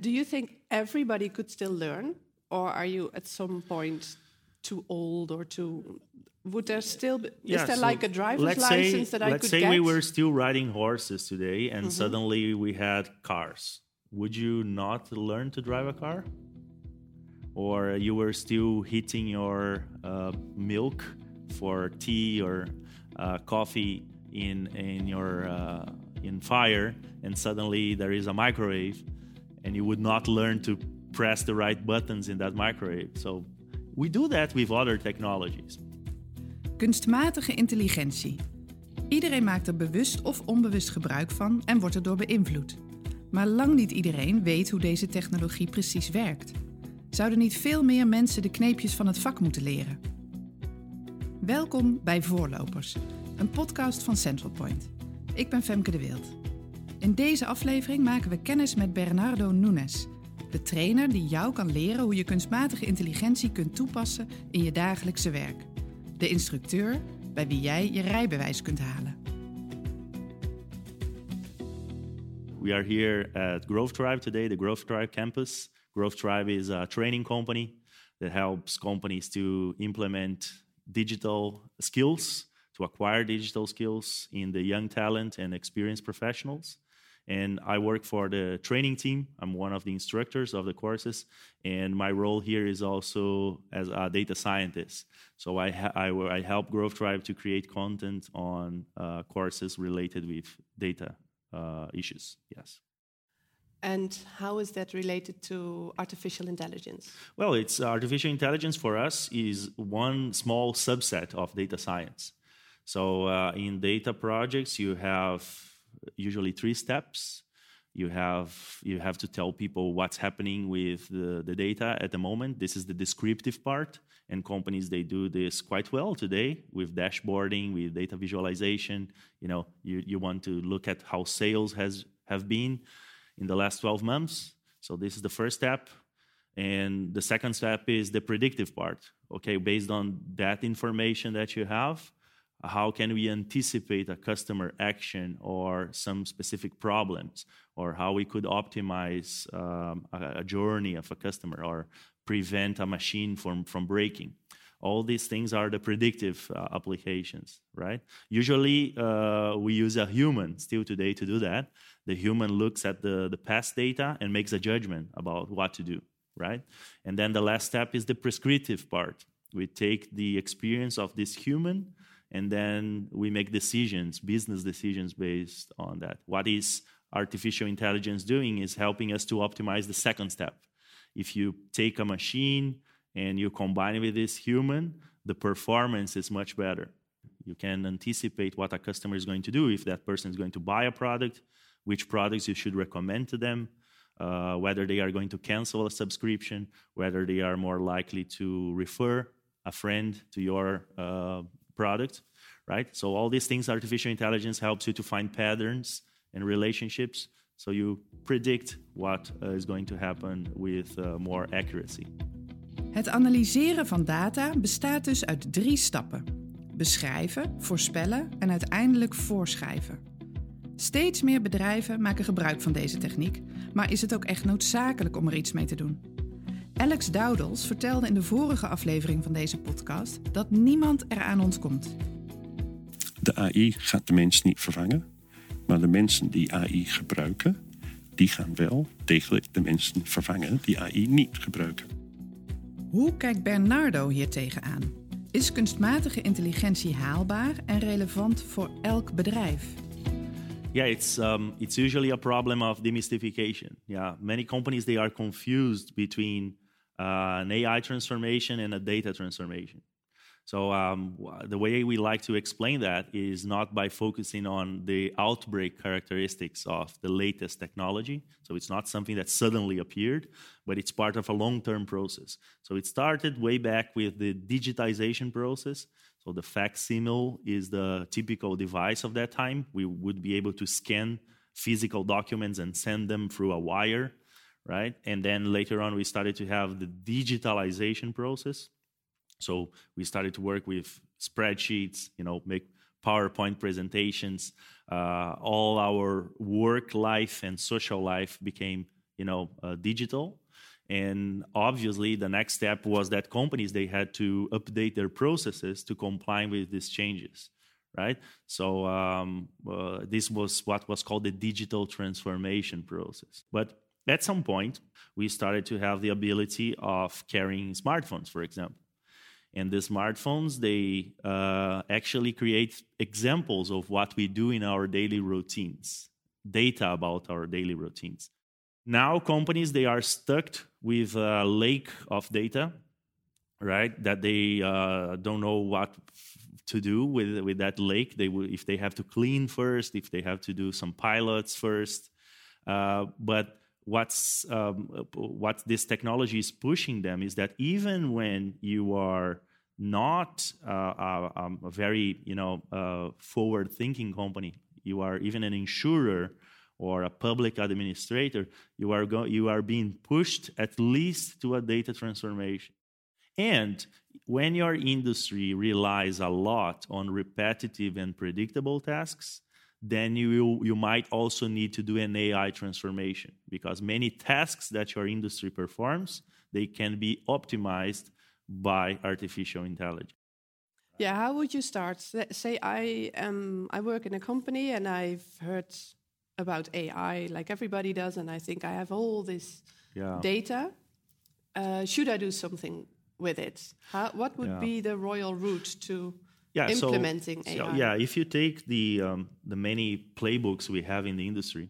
Do you think everybody could still learn, or are you at some point too old or too? Would there still be, Yeah, is there so like a driver's license say, that I could get? let's say we were still riding horses today and Mm-hmm. suddenly we had cars would you not learn to drive a car or you were still heating your uh, milk for tea or uh, coffee in in your uh, in fire and suddenly there is a microwave and you would not learn to press the right buttons in that microwave so we do that with other technologies Kunstmatige intelligentie. Iedereen maakt er bewust of onbewust gebruik van en wordt erdoor beïnvloed. Maar lang niet iedereen weet hoe deze technologie precies werkt. Zouden niet veel meer mensen de kneepjes van het vak moeten leren? Welkom bij Voorlopers, een podcast van Central Point. Ik ben Femke de Wild. In deze aflevering maken we kennis met Bernardo Nunes, de trainer die jou kan leren hoe je kunstmatige intelligentie kunt toepassen in je dagelijkse werk. De instructeur bij wie jij je rijbewijs kunt halen. We are here at Growth Tribe today, the Growth Tribe campus. Growth Tribe is a training company that helps companies to implement digital skills, to acquire digital skills in the young talent and experienced professionals. And I work for the training team. I'm one of the instructors of the courses, and my role here is also as a data scientist. So I, ha- I, I help Growth Tribe to create content on uh, courses related with data uh, issues. Yes. and how is that related to artificial intelligence? Well, it's artificial intelligence for us is one small subset of data science. So uh, in data projects, you have usually three steps. You have you have to tell people what's happening with the, the data at the moment. This is the descriptive part, and companies they do this quite well today with dashboarding, with data visualization. You know, you, you want to look at how sales has have been in the last 12 months. So this is the first step. And the second step is the predictive part. Okay, based on that information that you have, how can we anticipate a customer action or some specific problems, or how we could optimize um, a, a journey of a customer or prevent a machine from, from breaking? all these things are the predictive uh, applications right? Usually uh, we use a human still today to do that. The human looks at the, the past data and makes a judgment about what to do right? And then the last step is the prescriptive part. We take the experience of this human and then we make decisions business decisions based on that what is artificial intelligence doing is helping us to optimize the second step if you take a machine and you combine it with this human, the performance is much better. You can anticipate what a customer is going to do if that person is going to buy a product, which products you should recommend to them, uh, whether they are going to cancel a subscription, whether they are more likely to refer a friend to your uh, product, right? So all these things, artificial intelligence helps you to find patterns and relationships, so you predict what uh, is going to happen with uh, more accuracy. Het analyseren van data bestaat dus uit drie stappen: beschrijven, voorspellen en uiteindelijk voorschrijven. Steeds meer bedrijven maken gebruik van deze techniek, maar is het ook echt noodzakelijk om er iets mee te doen? Alex Dowdles vertelde in de vorige aflevering van deze podcast dat niemand eraan ontkomt. De AI gaat de mens niet vervangen, maar de mensen die AI gebruiken, die gaan wel degelijk de mensen vervangen die AI niet gebruiken. Hoe kijkt Bernardo hier tegenaan? Is kunstmatige intelligentie haalbaar en relevant voor elk bedrijf? Yeah, it's um, it's usually a problem of demystification. Yeah, many companies they are confused between an AI transformation and a data transformation. So um, the way we like to explain that is not by focusing on the outbreak characteristics of the latest technology. So it's not something that suddenly appeared, but it's part of a long-term process. So it started way back with the digitization process. So the facsimile is the typical device of that time. We would be able to scan physical documents and send them through a wire, right? And then later on, we started to have the digitalization process. So we started to work with spreadsheets, you know, make PowerPoint presentations. Uh, all our work life and social life became you know, uh, digital. And obviously, the next step was that companies they had to update their processes to comply with these changes, right? So um, uh, this was what was called the digital transformation process. But at some point, we started to have the ability of carrying smartphones, for example. And the smartphones, they uh, actually create examples of what we do in our daily routines, data about our daily routines. Now, companies they are stuck with a lake of data, right? That they uh, don't know what to do with with that lake. They if they have to clean first, if they have to do some pilots first. Uh, but what's um, what this technology is pushing them is that even when you are not uh, a, um, a, very you know uh, forward thinking company you are even an insurer or a public administrator you are go- you are being pushed at least to a data transformation. And when your industry relies a lot on repetitive and predictable tasks then you, you might also need to do an AI transformation because many tasks that your industry performs, they can be optimized by artificial intelligence. Yeah, how would you start? Say I am I work in a company and I've heard about AI like everybody does, and I think I have all this yeah. data. Uh, should I do something with it? How, what would yeah. be the royal route to yeah, implementing so, AI. So, yeah, if you take the um, the many playbooks we have in the industry,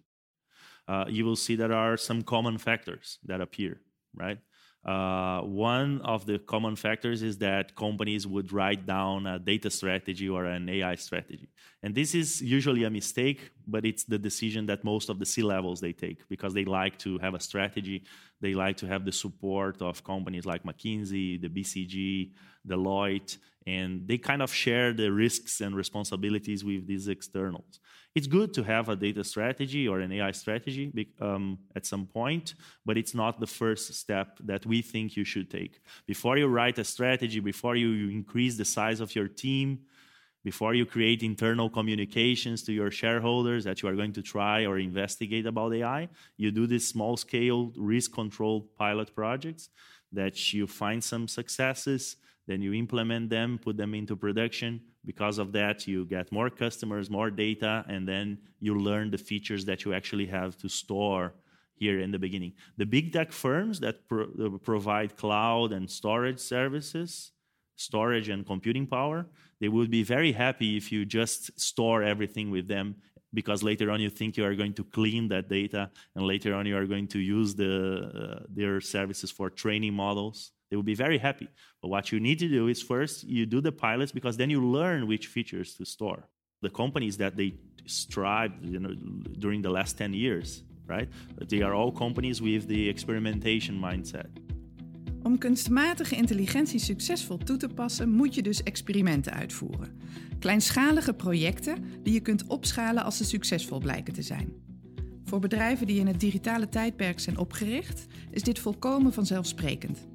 uh, you will see there are some common factors that appear, right? Uh, one of the common factors is that companies would write down a data strategy or an AI strategy, and this is usually a mistake, but it's the decision that most of the C levels they take because they like to have a strategy, they like to have the support of companies like McKinsey, the BCG, Deloitte, and they kind of share the risks and responsibilities with these externals. It's good to have a data strategy or an AI strategy um, at some point, but it's not the first step that we think you should take. Before you write a strategy, before you increase the size of your team, before you create internal communications to your shareholders that you are going to try or investigate about AI, you do these small scale risk controlled pilot projects that you find some successes then you implement them, put them into production. Because of that, you get more customers, more data, and then you learn the features that you actually have to store here in the beginning. The big tech firms that pro- uh, provide cloud and storage services, storage and computing power, they would be very happy if you just store everything with them because later on you think you are going to clean that data and later on you are going to use the, uh, their services for training models they will be very happy. But what you need to do is first you do the pilots because then you learn which features to store. The companies that they strived you know, during the last 10 years, right? They are all companies with the experimentation mindset. Om kunstmatige intelligentie succesvol toe te passen, moet je dus experimenten uitvoeren. Kleinschalige projecten die je kunt opschalen als ze succesvol blijken te zijn. Voor bedrijven die in het digitale tijdperk zijn opgericht, is dit volkomen vanzelfsprekend.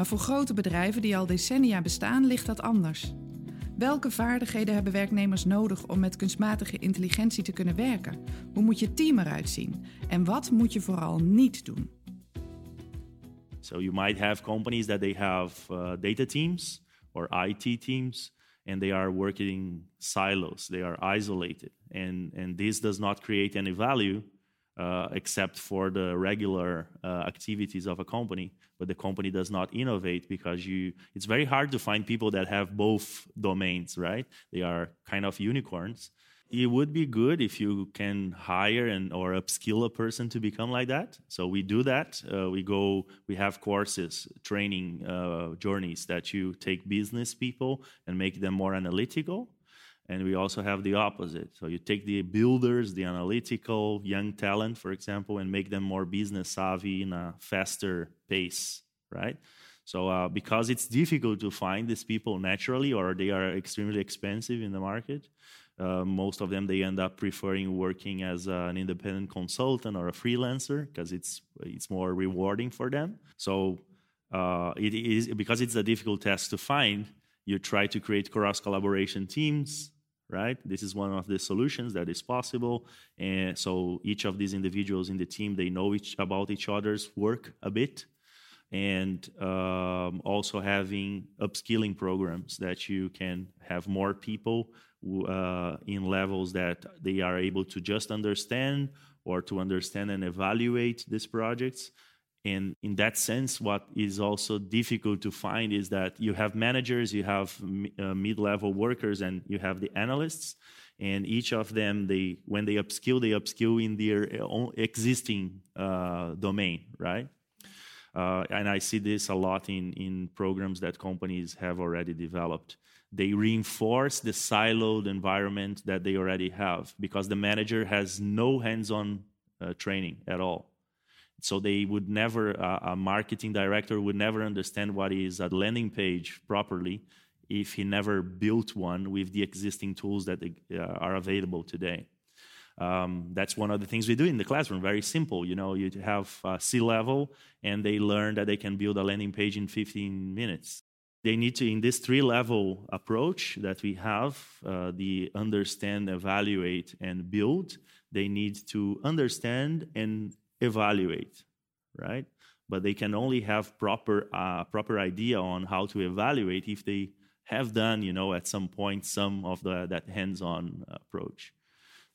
Maar voor grote bedrijven die al decennia bestaan, ligt dat anders. Welke vaardigheden hebben werknemers nodig om met kunstmatige intelligentie te kunnen werken? Hoe moet je team eruit zien? En wat moet je vooral niet doen? So you might have companies that they have uh, data teams or IT teams and they are working in silos. They are isolated and and this does not create any value uh, except for the regular uh, activities of a company but the company does not innovate because you it's very hard to find people that have both domains right? They are kind of unicorns. It would be good if you can hire and or upskill a person to become like that. So we do that. Uh, we go we have courses training uh, journeys that you take business people and make them more analytical and we also have the opposite. So you take the builders, the analytical young talent, for example, and make them more business savvy in a faster pace, right? So uh, because it's difficult to find these people naturally, or they are extremely expensive in the market, uh, most of them they end up preferring working as an independent consultant or a freelancer because it's it's more rewarding for them. So uh, it is because it's a difficult task to find. You try to create cross collaboration teams right? This is one of the solutions that is possible. And so each of these individuals in the team, they know each about each other's work a bit. And um, also having upskilling programs that you can have more people uh, in levels that they are able to just understand or to understand and evaluate these projects. And in that sense, what is also difficult to find is that you have managers, you have uh, mid-level workers, and you have the analysts. And each of them, they when they upskill, they upskill in their own existing uh, domain, right? Uh, and I see this a lot in, in programs that companies have already developed. They reinforce the siloed environment that they already have because the manager has no hands on uh, training at all. So they would never, uh, a marketing director would never understand what is a landing page properly if he never built one with the existing tools that uh, are available today. Um, that's one of the things we do in the classroom. Very simple. You know, you have C level, and they learn that they can build a landing page in 15 minutes. They need to, in this three level approach that we have, uh, the understand, evaluate, and build, they need to understand and evaluate, right? But they can only have proper uh, proper idea on how to evaluate if they have done, you know, at some point some of the that hands-on approach.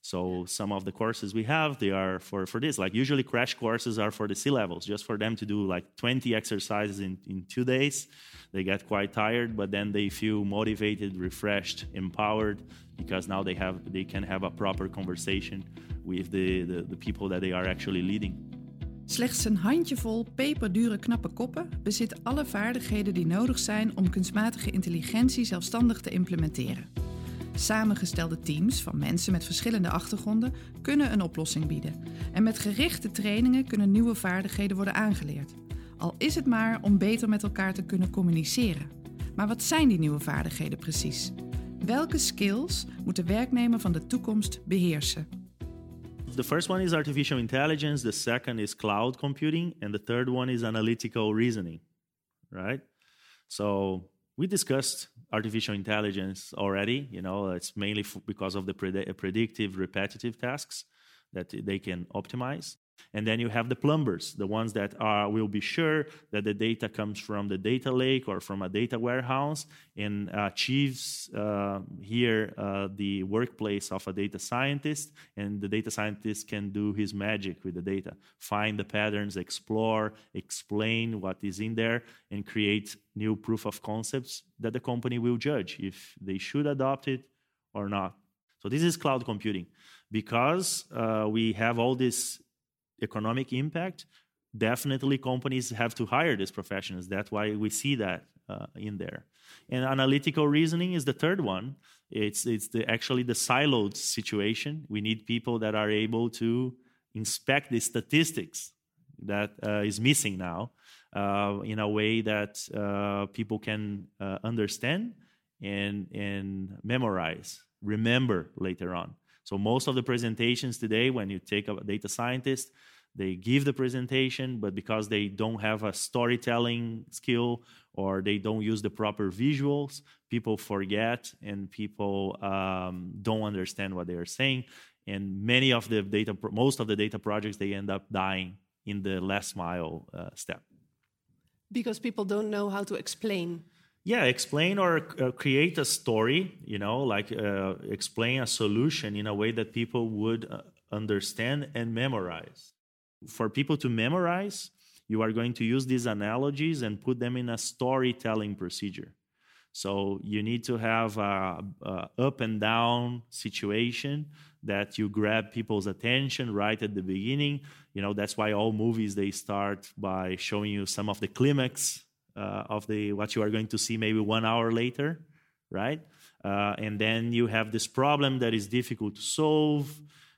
So some of the courses we have, they are for, for this. Like usually crash courses are for the C levels, just for them to do like 20 exercises in, in two days. They get quite tired, but then they feel motivated, refreshed, empowered, because now they have they can have a proper conversation with the, the, the people that they are actually leading. Slechts een handjevol peperdure knappe koppen bezit alle vaardigheden die nodig zijn om kunstmatige intelligentie zelfstandig te implementeren. Samengestelde teams van mensen met verschillende achtergronden kunnen een oplossing bieden. En met gerichte trainingen kunnen nieuwe vaardigheden worden aangeleerd. Al is het maar om beter met elkaar te kunnen communiceren. Maar wat zijn die nieuwe vaardigheden precies? Welke skills moet de werknemer van de toekomst beheersen? The first one is artificial intelligence, the second is cloud computing, and the third one is analytical reasoning. Right? So we discussed artificial intelligence already. You know, it's mainly because of the pred- predictive, repetitive tasks that they can optimize. And then you have the plumbers, the ones that are will be sure that the data comes from the data lake or from a data warehouse and achieves uh, here uh, the workplace of a data scientist. And the data scientist can do his magic with the data, find the patterns, explore, explain what is in there, and create new proof of concepts that the company will judge if they should adopt it or not. So this is cloud computing because uh, we have all this economic impact, definitely companies have to hire these professionals. That's why we see that uh, in there. And analytical reasoning is the third one. It's it's the, actually the siloed situation. We need people that are able to inspect the statistics that uh, is missing now uh, in a way that uh, people can uh, understand and and memorize, remember later on. So most of the presentations today, when you take a data scientist, they give the presentation, but because they don't have a storytelling skill or they don't use the proper visuals, people forget and people um, don't understand what they are saying. And many of the data, most of the data projects, they end up dying in the last mile uh, step. Because people don't know how to explain yeah explain or uh, create a story you know like uh, explain a solution in a way that people would uh, understand and memorize. For people to memorize you are going to use these analogies and put them in a storytelling procedure. So you need to have a, a up and down situation that you grab people's attention right at the beginning. You know that's why all movies they start by showing you some of the climax uh, of the what you are going to see maybe one hour later, right? Uh, and then you have this problem that is difficult to solve,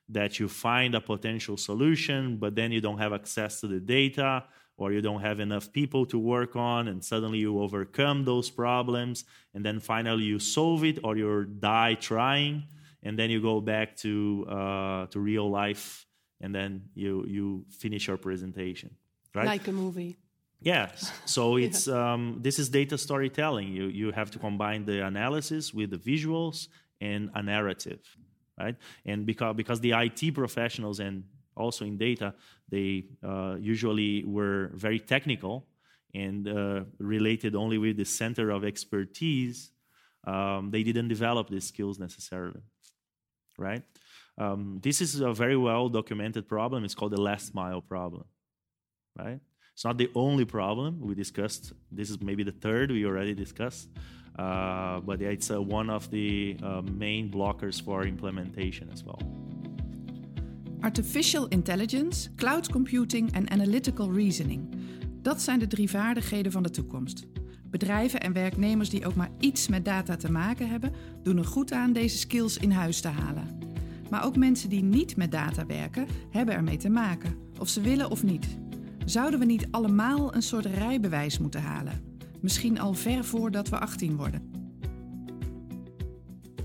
that you find a potential solution, but then you don't have access to the data or you don't have enough people to work on, and suddenly you overcome those problems, and then finally you solve it or you die trying, and then you go back to uh, to real life, and then you you finish your presentation, right? Like a movie. Yes. So it's um, this is data storytelling. You you have to combine the analysis with the visuals and a narrative, right? And because because the IT professionals and also in data, they uh, usually were very technical and uh, related only with the center of expertise. Um, they didn't develop these skills necessarily, right? Um, this is a very well documented problem. It's called the last mile problem, right? It's not the only problem we discussed. This is maybe the third we already discussed, uh, but it's uh, one of the uh, main blockers for implementation as well. Artificial intelligence, cloud computing en analytical reasoning. Dat zijn de drie vaardigheden van de toekomst. Bedrijven en werknemers die ook maar iets met data te maken hebben, doen er goed aan deze skills in huis te halen. Maar ook mensen die niet met data werken, hebben ermee te maken, of ze willen of niet. Zouden we niet allemaal een soort rijbewijs moeten halen? Misschien al ver voordat we 18 worden.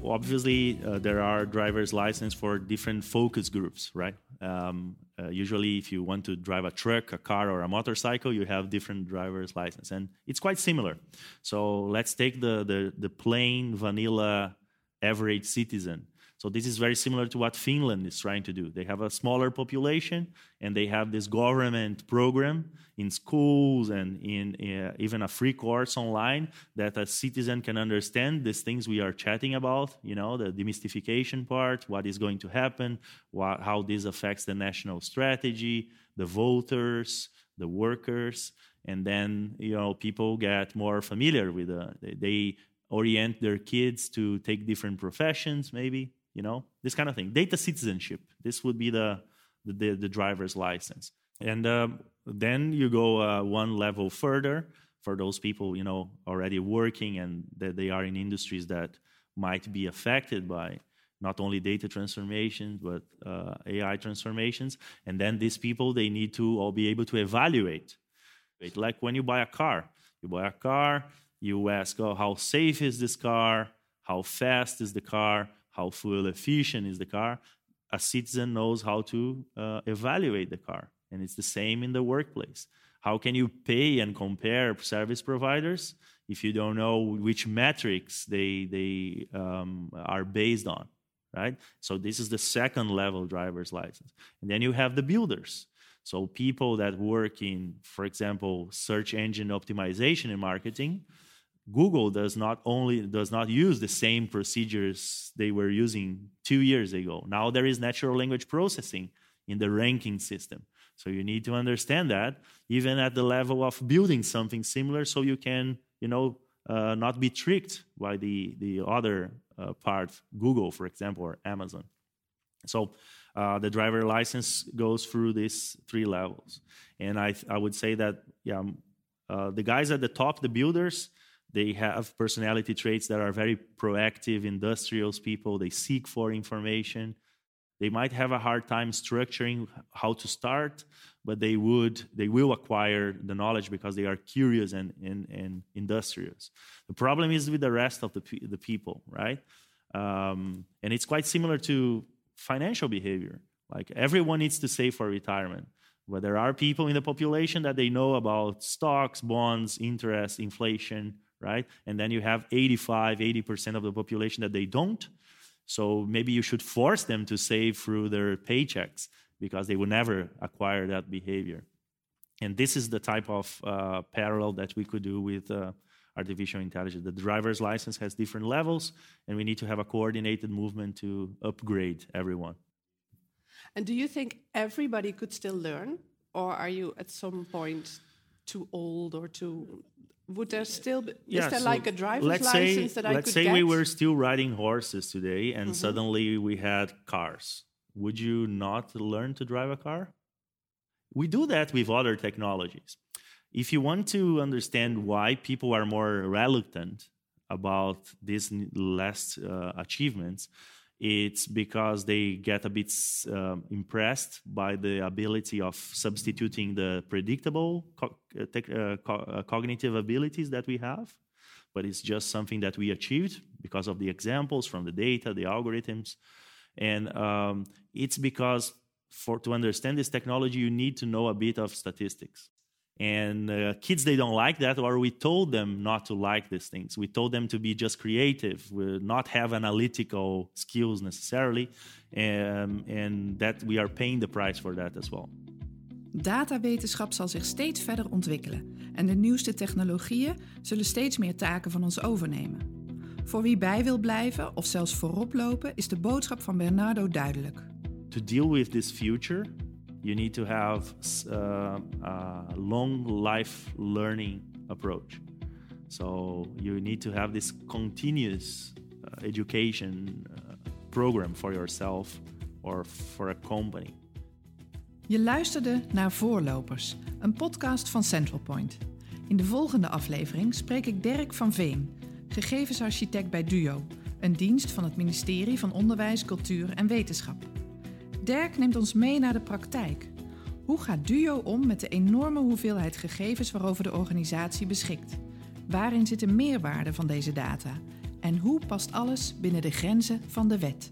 Obviously, uh, there are driver's license for different focus groups, right? Um, uh, usually, if you want to drive a truck, a car, or a motorcycle, you have different driver's license, and it's quite similar. So let's take the the, the plain vanilla average citizen. So this is very similar to what Finland is trying to do. They have a smaller population, and they have this government program in schools and in uh, even a free course online that a citizen can understand these things we are chatting about. You know, the demystification part, what is going to happen, how this affects the national strategy, the voters, the workers, and then you know people get more familiar with uh, they, they orient their kids to take different professions maybe you know this kind of thing. Data citizenship. This would be the the, the driver's license. And um, then you go uh, one level further for those people you know already working and that they are in industries that might be affected by not only data transformations but uh, ai transformations. And then these people they need to all be able to evaluate. Like when you buy a car. You buy a car you ask oh how safe is this car? How fast is the car how fuel efficient is the car, a citizen knows how to uh, evaluate the car. And it's the same in the workplace. How can you pay and compare service providers if you don't know which metrics they, they um, are based on, right? So this is the second level driver's license. And then you have the builders. So people that work in, for example, search engine optimization and marketing, Google does not only does not use the same procedures they were using two years ago. Now there is natural language processing in the ranking system. So you need to understand that even at the level of building something similar, so you can you know uh, not be tricked by the the other uh, part, Google, for example, or Amazon. So uh, the driver license goes through these three levels, and I I would say that yeah, uh, the guys at the top, the builders they have personality traits that are very proactive, industrious people. They seek for information. They might have a hard time structuring how to start, but they would they will acquire the knowledge because they are curious and, and, and industrious. The problem is with the rest of the, the people, right? Um, and it's quite similar to financial behavior. Like everyone needs to save for retirement. But there are people in the population that they know about stocks, bonds, interest, inflation, right? And then you have 85, 80% of the population that they don't. So maybe you should force them to save through their paychecks because they will never acquire that behavior. And this is the type of uh, parallel that we could do with uh, artificial intelligence. The driver's license has different levels, and we need to have a coordinated movement to upgrade everyone. And do you think everybody could still learn, or are you at some point too old or too would there still be, yeah, is there so like a driver's license say, that I let's say we were still riding horses today and mm-hmm. suddenly we had cars. Would you not learn to drive a car? We do that with other technologies. If you want to understand why people are more reluctant about these last uh, achievements it's because they get a bit um, impressed by the ability of substituting the predictable co- uh, uh, co- uh, cognitive abilities that we have. But it's just something that we achieved because of the examples from the data, the algorithms. And um, it's because for to understand this technology, you need to know a bit of statistics. And uh, kids they don't like that or we told them not to like these things we told them to be just creative not have analytical skills necessarily um, and that we are paying the price for that as well Datawetenschap zal zich steeds verder ontwikkelen en de nieuwste technologieën zullen steeds meer taken van ons overnemen. Voor wie bij wil blijven of zelfs voorop lopen is de boodschap van Bernardo duidelijk. To deal with this future, you need to have uh, a long life learning approach. So you need to have this continuous uh, education uh, program for yourself or for a company. Je luisterde naar Voorlopers, een podcast van Central Point. In de volgende aflevering spreek ik Dirk van Veen, gegevensarchitect bij DUO, een dienst van het ministerie van Onderwijs, Cultuur en Wetenschap. Dirk neemt ons mee naar de praktijk. Hoe gaat DUO om met de enorme hoeveelheid gegevens waarover de organisatie beschikt? Waarin zit de meerwaarde van deze data? En hoe past alles binnen de grenzen van de wet?